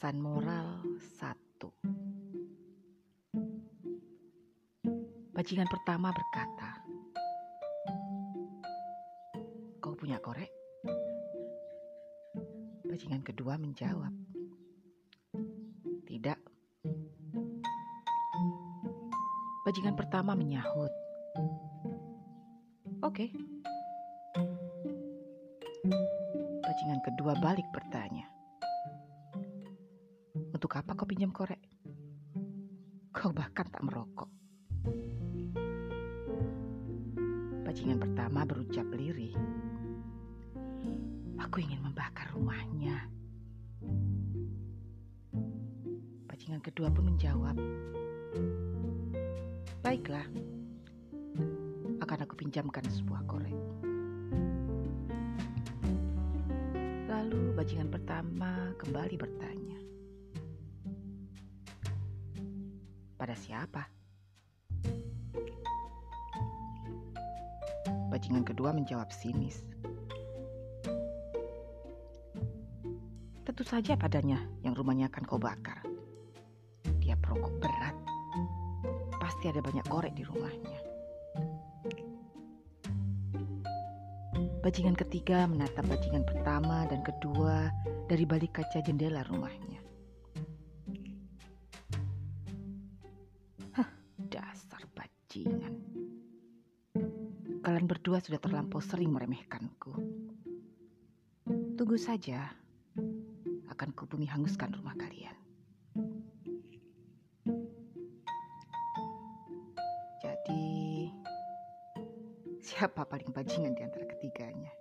Pesan moral satu. Bajingan pertama berkata, Kau punya korek? Bajingan kedua menjawab, Tidak. Bajingan pertama menyahut, Oke. Bajingan kedua balik bertanya, Untuk apa kau pinjam korek? Kau bahkan tak merokok. Bajingan pertama berucap lirih. Aku ingin membakar rumahnya. Bajingan kedua pun menjawab, Baiklah, akan aku pinjamkan sebuah korek. Lalu bajingan pertama kembali bertanya, Pada siapa? Bajingan kedua menjawab sinis. Tentu saja padanya yang rumahnya akan kau bakar. Dia perokok berat. Pasti ada banyak korek di rumahnya. Bajingan ketiga menatap bajingan pertama dan kedua dari balik kaca jendela rumahnya. Bajingan. Kalian berdua sudah terlampau sering meremehkanku. Tunggu saja, akan kubumi hanguskan rumah kalian. Jadi, siapa paling bajingan di antara ketiganya?